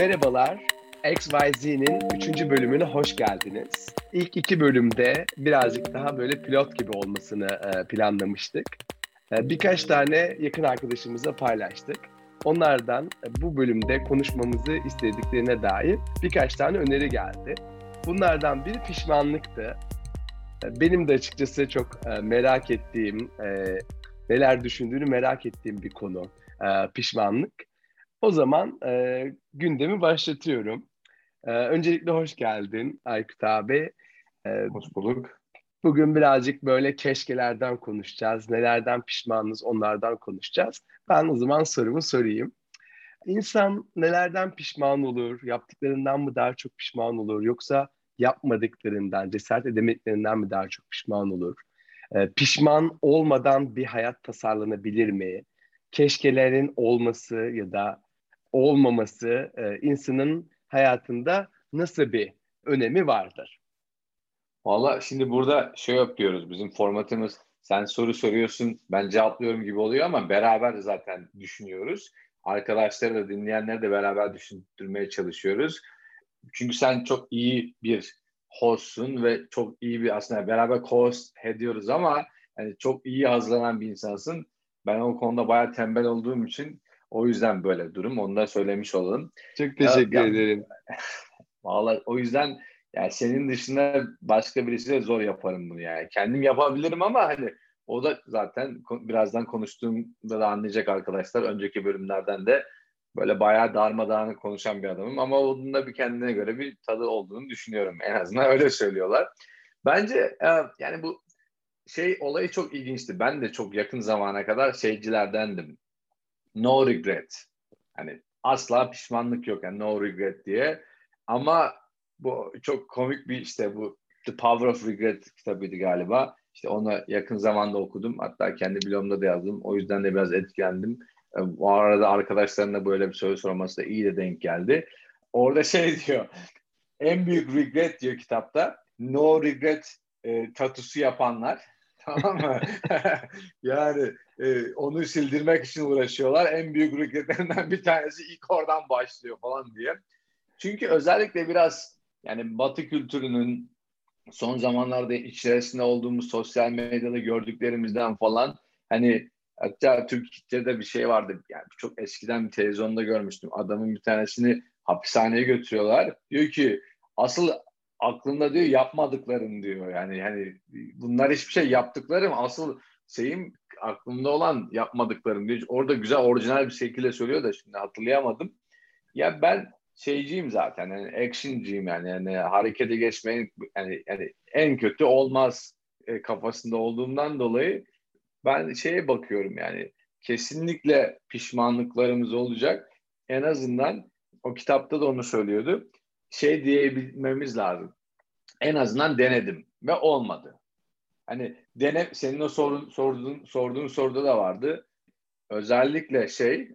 Merhabalar, XYZ'nin 3. bölümüne hoş geldiniz. İlk iki bölümde birazcık daha böyle pilot gibi olmasını e, planlamıştık. E, birkaç tane yakın arkadaşımıza paylaştık. Onlardan e, bu bölümde konuşmamızı istediklerine dair birkaç tane öneri geldi. Bunlardan biri pişmanlıktı. Benim de açıkçası çok merak ettiğim, neler düşündüğünü merak ettiğim bir konu pişmanlık. O zaman e, gündemi başlatıyorum. E, öncelikle hoş geldin Aykut abi. E, hoş bulduk. Bugün birazcık böyle keşkelerden konuşacağız. Nelerden pişmanız onlardan konuşacağız. Ben o zaman sorumu sorayım. İnsan nelerden pişman olur? Yaptıklarından mı daha çok pişman olur? Yoksa yapmadıklarından, cesaret edemediklerinden mi daha çok pişman olur? E, pişman olmadan bir hayat tasarlanabilir mi? Keşkelerin olması ya da olmaması e, insanın hayatında nasıl bir önemi vardır? Valla şimdi burada şey yapıyoruz. Bizim formatımız sen soru soruyorsun ben cevaplıyorum gibi oluyor ama beraber zaten düşünüyoruz. Arkadaşları da dinleyenleri de beraber düşündürmeye çalışıyoruz. Çünkü sen çok iyi bir hostsun ve çok iyi bir aslında beraber host ediyoruz ama yani çok iyi hazırlanan bir insansın. Ben o konuda bayağı tembel olduğum için o yüzden böyle durum. Onu da söylemiş olalım. Çok teşekkür ya, ederim. Vallahi o yüzden yani senin dışında başka birisiyle zor yaparım bunu yani. Kendim yapabilirim ama hani o da zaten birazdan konuştuğumda da anlayacak arkadaşlar. Önceki bölümlerden de böyle bayağı darmadağını konuşan bir adamım ama onun da bir kendine göre bir tadı olduğunu düşünüyorum. En azından öyle söylüyorlar. Bence e, yani bu şey olayı çok ilginçti. Ben de çok yakın zamana kadar şeycilerdendim no regret. Hani asla pişmanlık yok yani no regret diye. Ama bu çok komik bir işte bu The Power of Regret kitabıydı galiba. İşte onu yakın zamanda okudum. Hatta kendi blogumda da yazdım. O yüzden de biraz etkilendim. E, bu arada arkadaşlarına böyle bir soru sorması da iyi de denk geldi. Orada şey diyor. En büyük regret diyor kitapta. No regret e, tatusu yapanlar. Tamam mı? yani e, onu sildirmek için uğraşıyorlar. En büyük regretlerinden bir tanesi ilk oradan başlıyor falan diye. Çünkü özellikle biraz yani Batı kültürünün son zamanlarda içerisinde olduğumuz sosyal medyada gördüklerimizden falan hani hatta Türkiye'de bir şey vardı yani çok eskiden bir televizyonda görmüştüm adamın bir tanesini hapishaneye götürüyorlar diyor ki asıl aklında diyor yapmadıklarım diyor. Yani hani bunlar hiçbir şey yaptıklarım asıl şeyim aklımda olan yapmadıklarım diyor. Orada güzel orijinal bir şekilde söylüyor da şimdi hatırlayamadım. Ya ben şeyciyim zaten yani actionciyim yani yani harekete geçmeyin yani, yani en kötü olmaz e, kafasında olduğumdan dolayı ben şeye bakıyorum yani kesinlikle pişmanlıklarımız olacak. En azından o kitapta da onu söylüyordu şey diyebilmemiz lazım. En azından denedim ve olmadı. Hani dene senin o sorun, sorduğun sorduğun soruda da vardı. Özellikle şey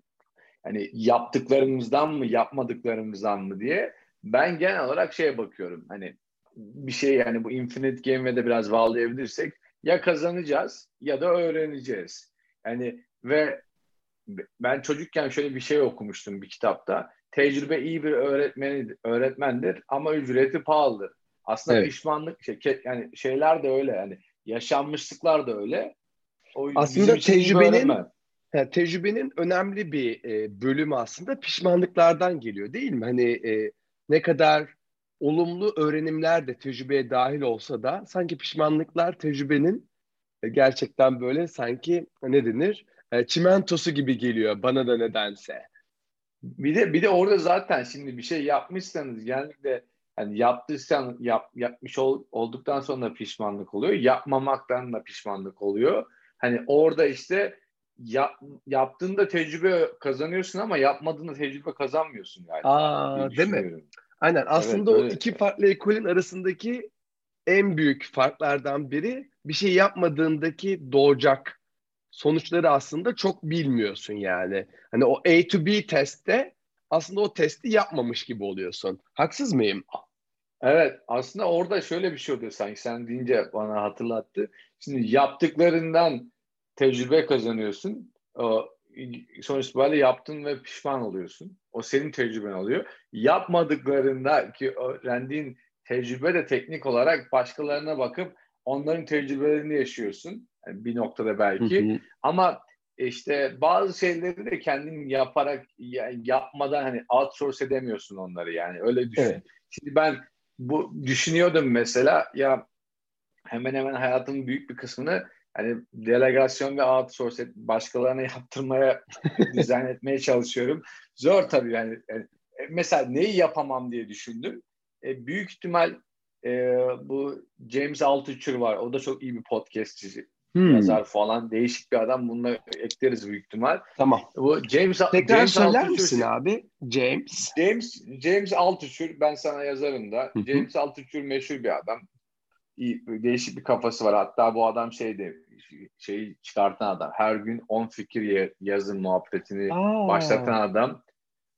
hani yaptıklarımızdan mı yapmadıklarımızdan mı diye ben genel olarak şeye bakıyorum. Hani bir şey yani bu Infinite Game'e de biraz bağlayabilirsek ya kazanacağız ya da öğreneceğiz. Yani ve ben çocukken şöyle bir şey okumuştum bir kitapta tecrübe iyi bir öğretmeni öğretmendir ama ücreti pahalıdır. Aslında evet. pişmanlık şey, yani şeyler de öyle yani yaşanmışlıklar da öyle. O aslında tecrübenin yani tecrübenin önemli bir e, bölümü aslında pişmanlıklardan geliyor değil mi? Hani e, ne kadar olumlu öğrenimler de tecrübeye dahil olsa da sanki pişmanlıklar tecrübenin e, gerçekten böyle sanki ne denir? E, çimentosu gibi geliyor bana da nedense. Bir de bir de orada zaten şimdi bir şey yapmışsanız genellikle hani yaptıysan yap, yapmış ol, olduktan sonra pişmanlık oluyor. Yapmamaktan da pişmanlık oluyor. Hani orada işte yap, yaptığında tecrübe kazanıyorsun ama yapmadığında tecrübe kazanmıyorsun galiba. Aa, değil mi? Aynen. Aslında evet, o iki farklı ekolün arasındaki en büyük farklardan biri bir şey yapmadığındaki doğacak sonuçları aslında çok bilmiyorsun yani. Hani o A to B testte aslında o testi yapmamış gibi oluyorsun. Haksız mıyım? Evet aslında orada şöyle bir şey oluyor sanki sen deyince bana hatırlattı. Şimdi yaptıklarından tecrübe kazanıyorsun. Sonuç itibariyle yaptın ve pişman oluyorsun. O senin tecrüben oluyor. Yapmadıklarında ki öğrendiğin tecrübe de teknik olarak başkalarına bakıp onların tecrübelerini yaşıyorsun. Yani bir noktada belki. Hı hı. Ama işte bazı şeyleri de kendin yaparak yapmadan hani outsource edemiyorsun onları yani öyle düşün. Evet. Şimdi ben bu düşünüyordum mesela ya hemen hemen hayatımın büyük bir kısmını hani delegasyon ve outsource et, başkalarına yaptırmaya dizayn etmeye çalışıyorum. Zor tabii yani. yani e, mesela neyi yapamam diye düşündüm. E, büyük ihtimal e, bu James Altucher var. O da çok iyi bir podcastçi. Hmm. Yazar falan. Değişik bir adam. Bunu ekleriz büyük ihtimal. Tamam. Bu James Tekrar James söyler Altucher, misin abi? James. James James Altucher ben sana yazarım da. Hı-hı. James Altucher meşhur bir adam. İyi, değişik bir kafası var. Hatta bu adam şeydi şeyi çıkartan adam. Her gün 10 fikir yazın muhabbetini Aa. başlatan adam.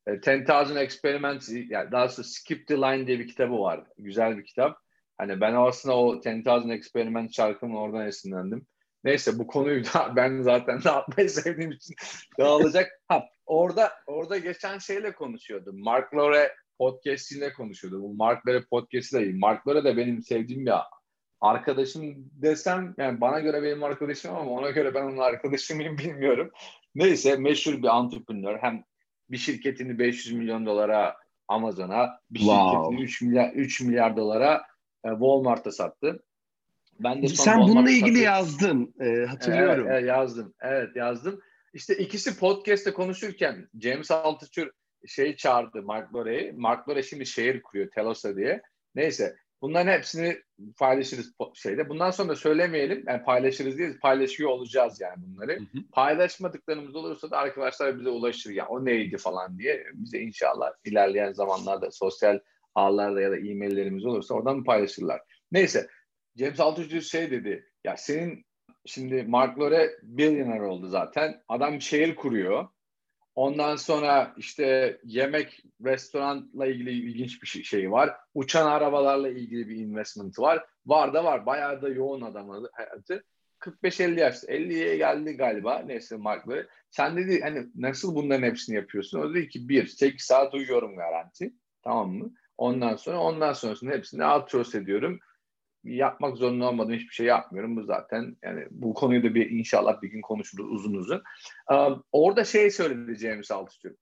E, Ten Thousand Experiments yani daha sonra Skip the Line diye bir kitabı var. Güzel bir kitap. Hani ben aslında o Ten Thousand Experiments şarkımın oradan esinlendim. Neyse bu konuyu da ben zaten dağıtmayı sevdiğim için dağılacak. Ha, orada orada geçen şeyle konuşuyordum. Mark Lore podcast'inde konuşuyordu. Bu Mark Lore podcast'i de iyi. Mark Lore de benim sevdiğim bir arkadaşım desem yani bana göre benim arkadaşım ama ona göre ben onun arkadaşı mıyım bilmiyorum. Neyse meşhur bir entrepreneur. Hem bir şirketini 500 milyon dolara Amazon'a, bir wow. şirketini 3 milyar 3 milyar dolara e, Walmart'a sattı. Ben de Sen bununla ilgili satıyorum. yazdın. E, hatırlıyorum. Evet, evet, yazdım. Evet yazdım. İşte ikisi podcast'te konuşurken James Altucher şey çağırdı Mark Lore'yi. Mark Lore şimdi şehir kuruyor Telosa diye. Neyse bunların hepsini paylaşırız şeyde. Bundan sonra da söylemeyelim. Yani paylaşırız diye paylaşıyor olacağız yani bunları. Hı hı. Paylaşmadıklarımız olursa da arkadaşlar bize ulaşır ya o neydi falan diye. Bize inşallah ilerleyen zamanlarda sosyal ağlarda ya da e-maillerimiz olursa oradan paylaşırlar. Neyse James Altucher şey dedi. Ya senin şimdi Mark Lore billionaire oldu zaten. Adam şehir kuruyor. Ondan sonra işte yemek, restoranla ilgili ilginç bir şey, şey var. Uçan arabalarla ilgili bir investment var. Var da var. Bayağı da yoğun adam hayatı. 45-50 yaşta. 50'ye geldi galiba. Neyse Mark Lore. Sen dedi hani nasıl bunların hepsini yapıyorsun? O dedi ki bir, 8 saat uyuyorum garanti. Tamam mı? Ondan sonra ondan sonrasında hepsini outsource ediyorum yapmak zorunda olmadığım hiçbir şey yapmıyorum. Bu zaten yani bu konuyu da bir inşallah bir gün konuşuruz uzun uzun. Um, orada şey söyleyeceğimi sağlık istiyorum.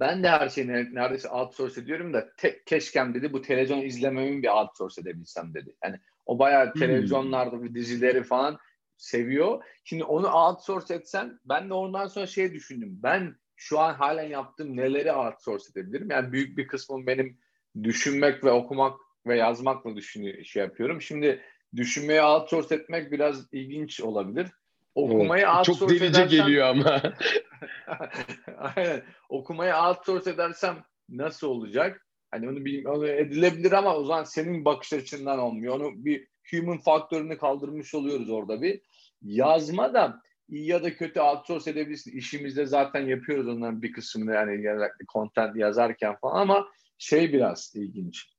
Ben de her şeyi neredeyse outsource ediyorum da tek keşkem dedi bu televizyon izlememi bir outsource edebilsem dedi. Yani o bayağı hmm. televizyonlarda hmm. dizileri falan seviyor. Şimdi onu outsource etsen ben de ondan sonra şey düşündüm. Ben şu an halen yaptığım neleri outsource edebilirim? Yani büyük bir kısmı benim düşünmek ve okumak ve yazmakla düşünüyor, şey yapıyorum. Şimdi düşünmeyi outsource etmek biraz ilginç olabilir. Okumayı evet, outsource Çok delice edersem, geliyor ama. Aynen. Okumayı outsource edersem nasıl olacak? Hani onu, bir, onu edilebilir ama o zaman senin bakış açından olmuyor. Onu bir human faktörünü kaldırmış oluyoruz orada bir. Yazma da iyi ya da kötü outsource edebilirsin. İşimizde zaten yapıyoruz onların bir kısmını yani content yazarken falan ama şey biraz ilginç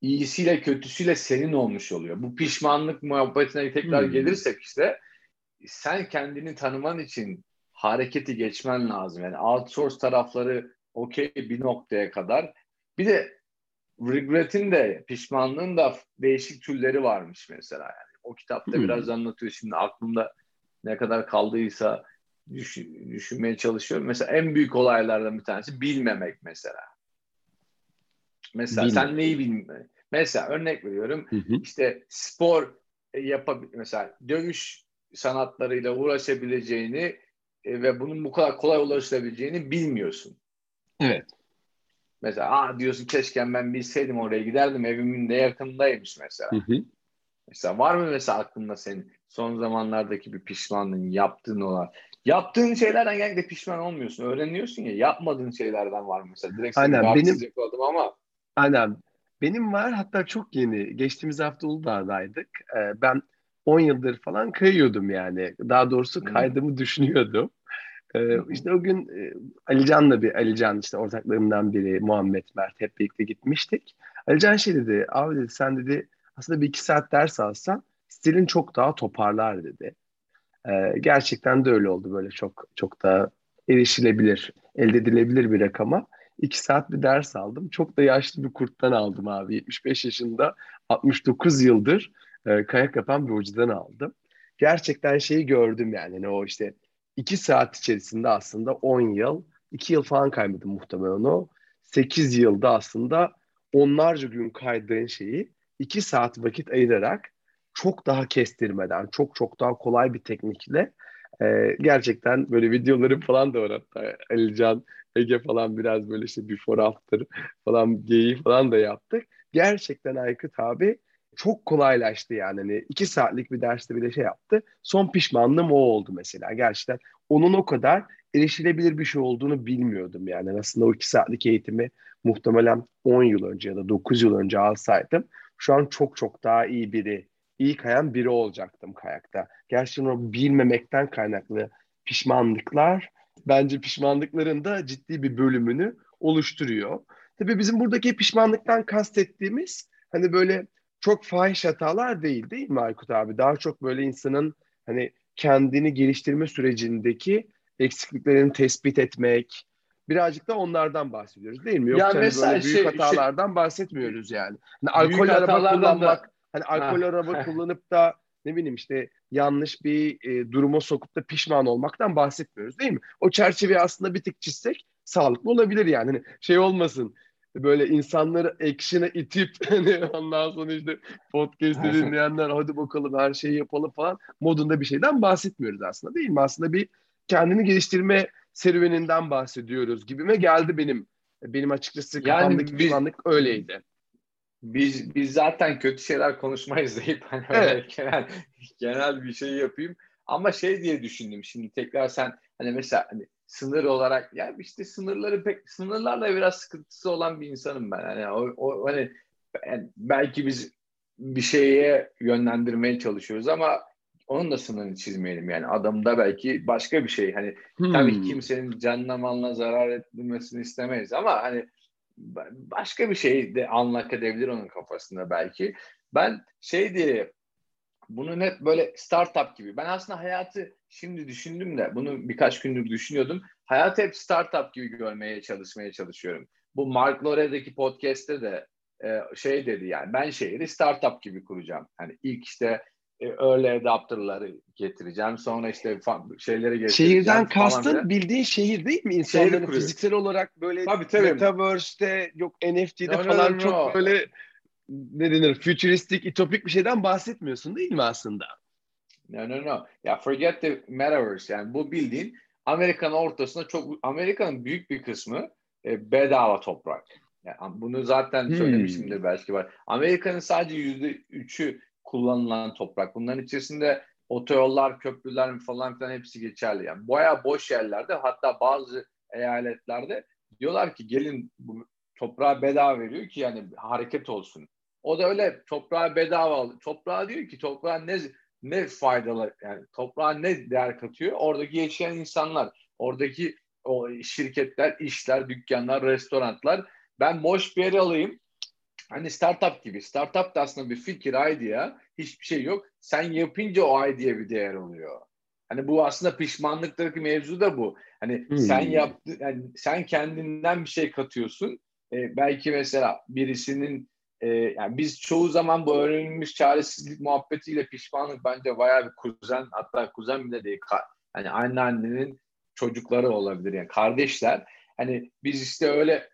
iyisiyle kötüsüyle senin olmuş oluyor. Bu pişmanlık muhabbetine tekrar hmm. gelirsek işte sen kendini tanıman için hareketi geçmen lazım. Yani outsource tarafları okey bir noktaya kadar. Bir de regret'in de pişmanlığın da değişik türleri varmış mesela. Yani o kitapta hmm. biraz anlatıyor. Şimdi aklımda ne kadar kaldıysa düşün, düşünmeye çalışıyorum. Mesela en büyük olaylardan bir tanesi bilmemek mesela. Mesela Bilmiyorum. sen neyi bilmiyorsun? Mesela örnek veriyorum. Hı hı. İşte spor yapabil mesela dövüş sanatlarıyla uğraşabileceğini e, ve bunun bu kadar kolay ulaşabileceğini bilmiyorsun. Evet. Mesela Aa, diyorsun keşke ben bilseydim oraya giderdim evimin de yakındaymış mesela. Hı hı. Mesela var mı mesela aklında senin son zamanlardaki bir pişmanlığın yaptığın olan yaptığın şeylerden genellikle pişman olmuyorsun. Öğreniyorsun ya yapmadığın şeylerden var mı mesela? Direkt Aynen benim ama Aynen. Benim var hatta çok yeni. Geçtiğimiz hafta Uludağ'daydık. Ee, ben 10 yıldır falan kayıyordum yani. Daha doğrusu kaydımı düşünüyordum. Ee, işte o gün e, Alican'la bir Alican işte ortaklarımdan biri Muhammed Mert hep birlikte gitmiştik. Alican şey dedi abi dedi sen dedi aslında bir iki saat ders alsan stilin çok daha toparlar dedi. E, gerçekten de öyle oldu böyle çok çok da erişilebilir, elde edilebilir bir rakama. İki saat bir ders aldım. Çok da yaşlı bir kurttan aldım abi. 75 yaşında 69 yıldır e, kayak yapan bir hocadan aldım. Gerçekten şeyi gördüm yani. yani o işte iki saat içerisinde aslında 10 yıl, 2 yıl falan kaymadım muhtemelen o. 8 yılda aslında onlarca gün kaydığın şeyi 2 saat vakit ayırarak çok daha kestirmeden, çok çok daha kolay bir teknikle e, gerçekten böyle videolarım falan da var hatta Alican, Ege falan biraz böyle işte before after falan geyiği falan da yaptık. Gerçekten Aykut abi çok kolaylaştı yani. Hani iki saatlik bir derste bile şey yaptı. Son pişmanlığım o oldu mesela. Gerçekten onun o kadar erişilebilir bir şey olduğunu bilmiyordum yani. Aslında o iki saatlik eğitimi muhtemelen 10 yıl önce ya da 9 yıl önce alsaydım şu an çok çok daha iyi biri, iyi kayan biri olacaktım kayakta. Gerçekten o bilmemekten kaynaklı pişmanlıklar bence pişmanlıkların da ciddi bir bölümünü oluşturuyor. Tabii bizim buradaki pişmanlıktan kastettiğimiz hani böyle çok fahiş hatalar değil değil mi Aykut abi? Daha çok böyle insanın hani kendini geliştirme sürecindeki eksikliklerini tespit etmek, birazcık da onlardan bahsediyoruz değil mi? Yoksa yani mesela böyle büyük şey, hatalardan şey, bahsetmiyoruz yani. Hani alkol araba kullanmak, da... hani alkol araba kullanıp da ne bileyim işte yanlış bir e, duruma sokup da pişman olmaktan bahsetmiyoruz değil mi? O çerçeveyi aslında bir tık çizsek sağlıklı olabilir yani. Hani şey olmasın böyle insanları action'a itip hani ondan sonra işte podcast'i dinleyenler hadi bakalım her şeyi yapalım falan modunda bir şeyden bahsetmiyoruz aslında değil mi? Aslında bir kendini geliştirme serüveninden bahsediyoruz gibime geldi benim. Benim açıkçası kafamdaki yani pişmanlık öyleydi. Biz biz zaten kötü şeyler konuşmayız deyip hani evet. genel genel bir şey yapayım. Ama şey diye düşündüm şimdi tekrar sen hani mesela hani sınır olarak ya işte sınırları pek sınırlarla biraz sıkıntısı olan bir insanım ben. Hani o, o hani yani belki biz bir şeye yönlendirmeye çalışıyoruz ama onun da sınırını çizmeyelim yani adamda belki başka bir şey hani hmm. tabii kimsenin canına malına zarar etmesini istemeyiz ama hani başka bir şey de anlak edebilir onun kafasında belki. Ben şey diye bunu net böyle startup gibi. Ben aslında hayatı şimdi düşündüm de bunu birkaç gündür düşünüyordum. Hayatı hep startup gibi görmeye çalışmaya çalışıyorum. Bu Mark Lore'deki podcast'te de e, şey dedi yani ben şehri startup gibi kuracağım. Hani ilk işte early adapter'ları getireceğim. Sonra işte şeyleri getireceğim. Şehirden kastın bildiğin şehir değil mi? İnsanların fiziksel olarak böyle tabii, tabii. Metaverse'de yok NFT'de no, falan no, no, çok böyle ne denir futuristik, itopik bir şeyden bahsetmiyorsun değil mi aslında? No no no. Ya forget the metaverse yani bu bildiğin Amerika'nın ortasında çok Amerika'nın büyük bir kısmı e, bedava toprak. Yani bunu zaten hmm. söylemişimdir belki var. Amerika'nın sadece yüzde üçü kullanılan toprak. Bunların içerisinde otoyollar, köprüler falan filan hepsi geçerli. Yani baya boş yerlerde hatta bazı eyaletlerde diyorlar ki gelin bu toprağa bedava veriyor ki yani hareket olsun. O da öyle toprağa bedava alıyor. Toprağa diyor ki toprağa ne ne faydalı yani toprağa ne değer katıyor? Oradaki yaşayan insanlar, oradaki o şirketler, işler, dükkanlar, restoranlar. Ben boş bir yer alayım. Hani startup gibi. Startup da aslında bir fikir, idea. Hiçbir şey yok. Sen yapınca o idea bir değer oluyor. Hani bu aslında pişmanlıktaki mevzu da bu. Hani hmm. sen yaptın, yani sen kendinden bir şey katıyorsun. Ee, belki mesela birisinin e, yani biz çoğu zaman bu öğrenilmiş çaresizlik muhabbetiyle pişmanlık bence bayağı bir kuzen hatta kuzen bile değil hani anneannenin çocukları olabilir yani kardeşler. Hani biz işte öyle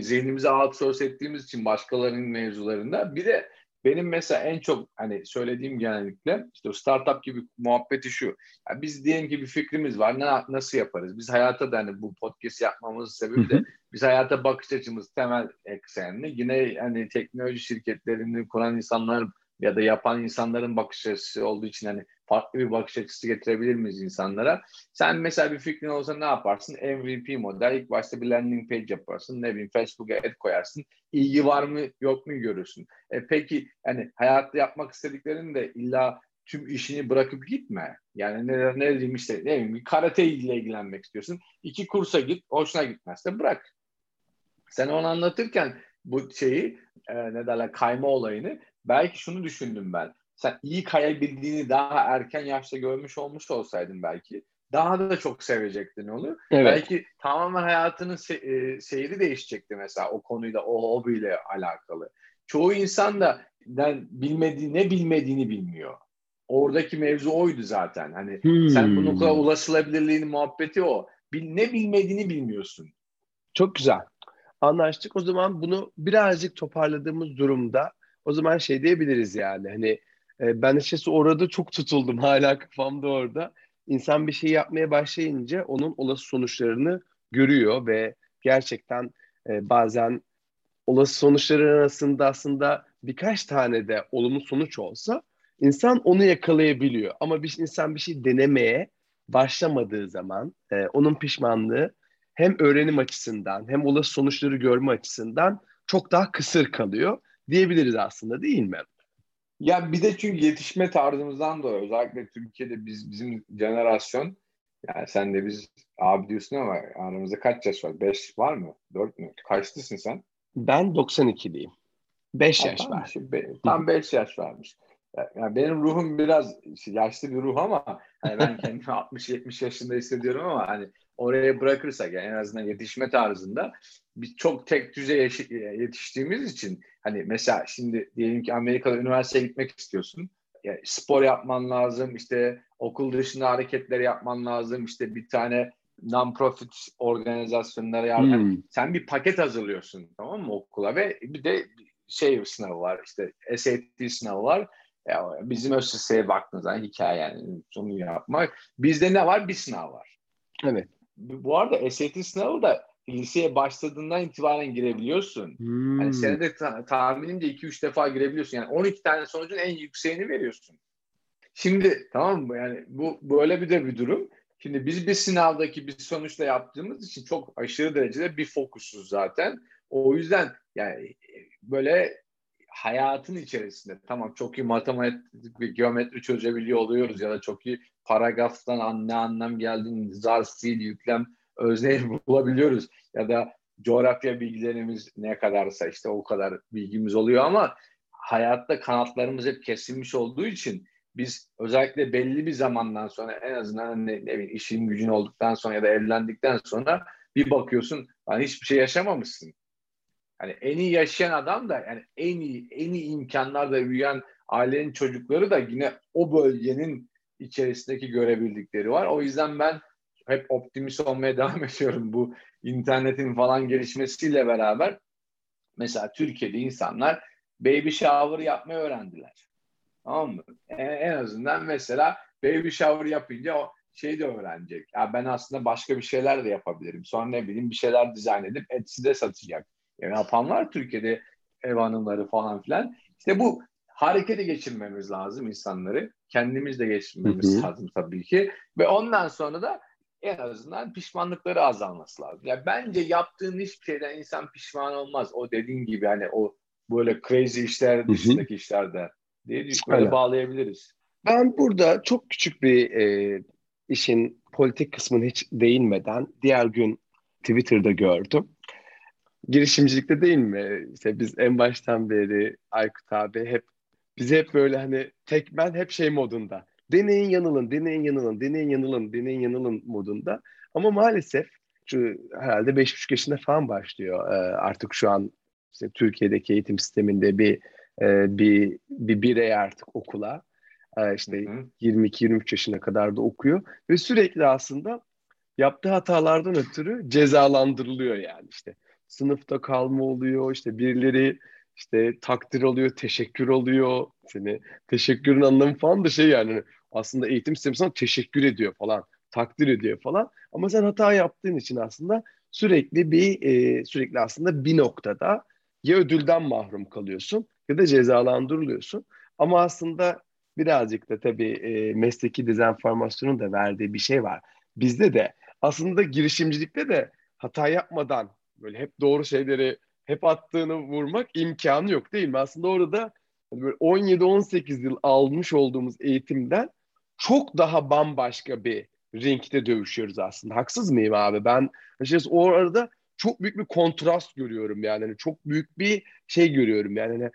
zihnimize outsource ettiğimiz için başkalarının mevzularında bir de benim mesela en çok hani söylediğim genellikle işte o startup gibi muhabbeti şu. Yani biz diyelim ki bir fikrimiz var. Ne, nasıl yaparız? Biz hayata da hani bu podcast yapmamızın sebebi de biz hayata bakış açımız temel eksenli. Yine hani teknoloji şirketlerini kuran insanlar ya da yapan insanların bakış açısı olduğu için hani farklı bir bakış açısı getirebilir miyiz insanlara? Sen mesela bir fikrin olsa ne yaparsın? MVP model. ilk başta bir landing page yaparsın. Ne bileyim Facebook'a ad koyarsın. İlgi var mı yok mu görürsün. E peki yani hayatta yapmak istediklerini de illa tüm işini bırakıp gitme. Yani ne, ne diyeyim işte ne bileyim karate ile ilgilenmek istiyorsun. İki kursa git. Hoşuna gitmezse bırak. Sen onu anlatırken bu şeyi e, ne derler kayma olayını belki şunu düşündüm ben sen iyi kayabildiğini daha erken yaşta görmüş olmuş olsaydın belki daha da çok sevecektin onu. Evet. Belki tamamen hayatının se- e, seyri değişecekti mesela o konuyla, o hobiyle alakalı. Çoğu insan da ben bilmediği ne bilmediğini bilmiyor. Oradaki mevzu oydu zaten. Hani hmm. sen bunun kadar ulaşılabilirliğinin muhabbeti o. Bil, ne bilmediğini bilmiyorsun. Çok güzel. Anlaştık. O zaman bunu birazcık toparladığımız durumda o zaman şey diyebiliriz yani hani e, ben açıkçası orada çok tutuldum hala kafamda orada. İnsan bir şey yapmaya başlayınca onun olası sonuçlarını görüyor ve gerçekten e, bazen olası sonuçların arasında aslında birkaç tane de olumlu sonuç olsa insan onu yakalayabiliyor. Ama bir insan bir şey denemeye başlamadığı zaman e, onun pişmanlığı hem öğrenim açısından hem olası sonuçları görme açısından çok daha kısır kalıyor diyebiliriz aslında değil mi? Ya bir de çünkü yetişme tarzımızdan dolayı özellikle Türkiye'de biz bizim jenerasyon yani sen de biz abi diyorsun ama aramızda kaç yaş var? Beş var mı? Dört mü? Kaçlısın sen? Ben 92'liyim. Beş yaş tamam, var. Tam beş yaş varmış. Yani benim ruhum biraz yaşlı bir ruh ama hani ben kendimi 60-70 yaşında hissediyorum ama hani oraya bırakırsak yani en azından yetişme tarzında biz çok tek düze yetiştiğimiz için hani mesela şimdi diyelim ki Amerika'da üniversiteye gitmek istiyorsun. Yani spor yapman lazım, işte okul dışında hareketler yapman lazım, işte bir tane non-profit organizasyonlara yardım. Hmm. Sen bir paket hazırlıyorsun tamam mı okula ve bir de şey sınavı var işte SAT sınavı var. Ya bizim ÖSS'ye baktığınız zaman hikaye yani sonu yapmak. Bizde ne var? Bir sınav var. Evet. Bu arada SAT sınavı da liseye başladığından itibaren girebiliyorsun. Hmm. Yani senede ta- tahminimce 2-3 defa girebiliyorsun. Yani 12 tane sonucun en yükseğini veriyorsun. Şimdi tamam mı? Yani bu böyle bir de bir durum. Şimdi biz bir sınavdaki bir sonuçla yaptığımız için çok aşırı derecede bir fokusuz zaten. O yüzden yani böyle hayatın içerisinde tamam çok iyi matematik ve geometri çözebiliyor oluyoruz ya da çok iyi paragraftan ne anlam geldiğini zarf, fiil, yüklem, özneyi bulabiliyoruz ya da coğrafya bilgilerimiz ne kadarsa işte o kadar bilgimiz oluyor ama hayatta kanatlarımız hep kesilmiş olduğu için biz özellikle belli bir zamandan sonra en azından ne, ne bileyim işin gücün olduktan sonra ya da evlendikten sonra bir bakıyorsun hani hiçbir şey yaşamamışsın. Hani en iyi yaşayan adam da yani en iyi en iyi imkanlarda büyüyen ailenin çocukları da yine o bölgenin içerisindeki görebildikleri var. O yüzden ben hep optimist olmaya devam ediyorum bu internetin falan gelişmesiyle beraber. Mesela Türkiye'de insanlar baby shower yapmayı öğrendiler. Tamam mı? En, en azından mesela baby shower yapınca o şey de öğrenecek. Ya ben aslında başka bir şeyler de yapabilirim. Sonra ne bileyim bir şeyler dizayn edip Etsy'de satacak. Yani yapan var Türkiye'de ev hanımları falan filan. İşte bu harekete geçirmemiz lazım insanları. Kendimiz de geçirmemiz hı hı. lazım tabii ki. Ve ondan sonra da en azından pişmanlıkları azalması lazım. Ya yani bence yaptığın hiçbir şeyden insan pişman olmaz. O dediğin gibi hani o böyle crazy işler dışındaki işlerde diye böyle bağlayabiliriz. Ben burada çok küçük bir e, işin politik kısmını hiç değinmeden diğer gün Twitter'da gördüm. Girişimcilikte değil mi? İşte biz en baştan beri Aykut abi hep bizi hep böyle hani tek ben hep şey modunda. Deneyin yanılın, deneyin yanılın, deneyin yanılın, deneyin yanılın modunda. Ama maalesef şu herhalde beş buçuk yaşında falan başlıyor ee, artık şu an işte Türkiye'deki eğitim sisteminde bir e, bir bir birey artık okula e, işte 22-23 yaşına kadar da okuyor ve sürekli aslında yaptığı hatalardan ötürü cezalandırılıyor yani işte sınıfta kalma oluyor işte birileri işte takdir oluyor, teşekkür oluyor. Seni teşekkürün anlamı falan da şey yani aslında eğitim sistemi sana teşekkür ediyor falan, takdir ediyor falan. Ama sen hata yaptığın için aslında sürekli bir e, sürekli aslında bir noktada ya ödülden mahrum kalıyorsun ya da cezalandırılıyorsun. Ama aslında birazcık da tabii e, mesleki dezenformasyonun da verdiği bir şey var. Bizde de aslında girişimcilikte de hata yapmadan böyle hep doğru şeyleri hep attığını vurmak imkanı yok değil mi? Aslında orada hani böyle 17-18 yıl almış olduğumuz eğitimden çok daha bambaşka bir ringde dövüşüyoruz aslında. Haksız mıyım abi? Ben açıkçası o arada çok büyük bir kontrast görüyorum yani. yani çok büyük bir şey görüyorum yani. yani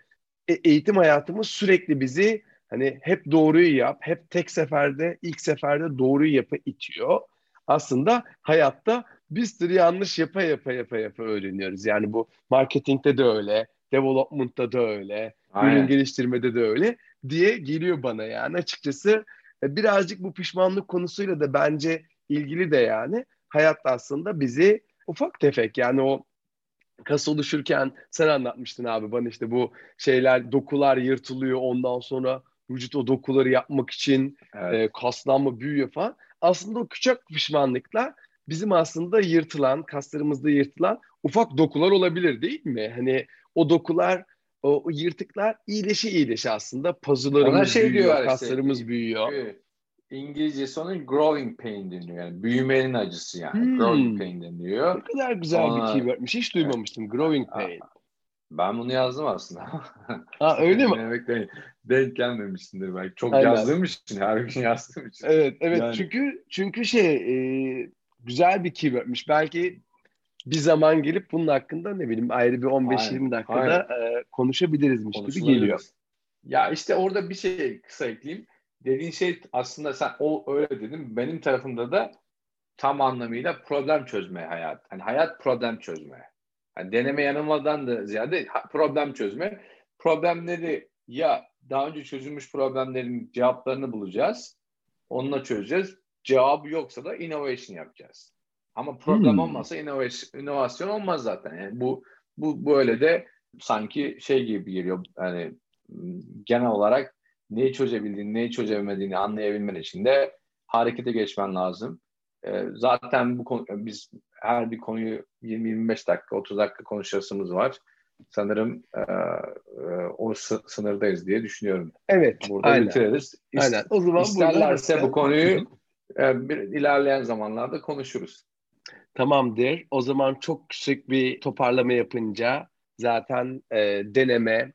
eğitim hayatımız sürekli bizi Hani hep doğruyu yap, hep tek seferde, ilk seferde doğruyu yapa itiyor. Aslında hayatta bir sürü yanlış yapa yapa yapa yapa öğreniyoruz. Yani bu marketingte de öyle, development'ta da öyle, Aynen. ürün geliştirmede de öyle diye geliyor bana yani açıkçası. E, birazcık bu pişmanlık konusuyla da bence ilgili de yani hayat aslında bizi ufak tefek yani o kas oluşurken sen anlatmıştın abi bana işte bu şeyler dokular yırtılıyor ondan sonra vücut o dokuları yapmak için evet. e, kaslanma büyüyor falan. Aslında o küçük pişmanlıklar bizim aslında yırtılan, kaslarımızda yırtılan ufak dokular olabilir değil mi? Hani o dokular, o, o yırtıklar iyileşi iyileşi aslında puzzle'larımız şey büyüyor, kaslarımız işte, büyüyor. İngilizcesi onun growing pain deniyor. Yani büyümenin acısı yani. Hmm. Growing pain deniyor. Ne kadar güzel Ona... bir keywordmiş. Hiç duymamıştım. Growing pain. Ben bunu yazdım aslında. Ha öyle mi? Demek denk, denk gelmemişsindir belki. Çok Aynen. yazdığım için, her gün yazdığım için. Evet, evet. Yani... Çünkü çünkü şey e, güzel bir keywordmiş. Belki bir zaman gelip bunun hakkında ne bileyim ayrı bir 15-20 dakikada e, konuşabilirizmiş gibi geliyor. Ya işte orada bir şey kısa ekleyeyim. Dediğin şey aslında sen o öyle dedin. Benim tarafımda da tam anlamıyla problem çözme hayat. Hani hayat problem çözme. Yani deneme yanılmadan da ziyade problem çözme. Problemleri ya daha önce çözülmüş problemlerin cevaplarını bulacağız. Onunla çözeceğiz. Cevabı yoksa da innovation yapacağız. Ama problem hmm. olmasa innovation, inovasyon olmaz zaten. Yani bu bu böyle de sanki şey gibi geliyor. Yani genel olarak neyi çözebildiğini, neyi çözemediğini anlayabilmen için de harekete geçmen lazım. Ee, zaten bu konu, biz her bir konuyu 20-25 dakika, 30 dakika konuşasımız var. Sanırım e, e, o sınırdayız diye düşünüyorum. Evet. Burada aynen. bitiririz. İst, aynen. O zaman isterlerse bu konuyu e, bir, ilerleyen zamanlarda konuşuruz. Tamamdır. O zaman çok küçük bir toparlama yapınca zaten e, deneme,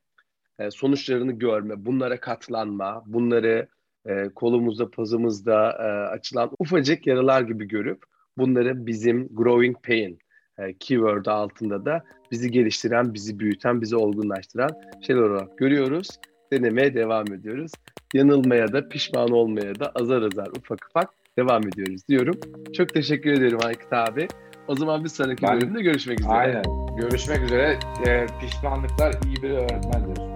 e, sonuçlarını görme, bunlara katlanma, bunları e, kolumuzda, pazımızda e, açılan ufacık yaralar gibi görüp bunları bizim growing pain e, keyword altında da bizi geliştiren, bizi büyüten, bizi olgunlaştıran şeyler olarak görüyoruz. Denemeye devam ediyoruz. Yanılmaya da, pişman olmaya da azar azar, ufak ufak devam ediyoruz diyorum. Çok teşekkür ederim Aykut abi. O zaman bir sonraki ben, bölümde görüşmek üzere. Aynen. Görüşmek üzere. Ee, pişmanlıklar iyi bir öğretmendir.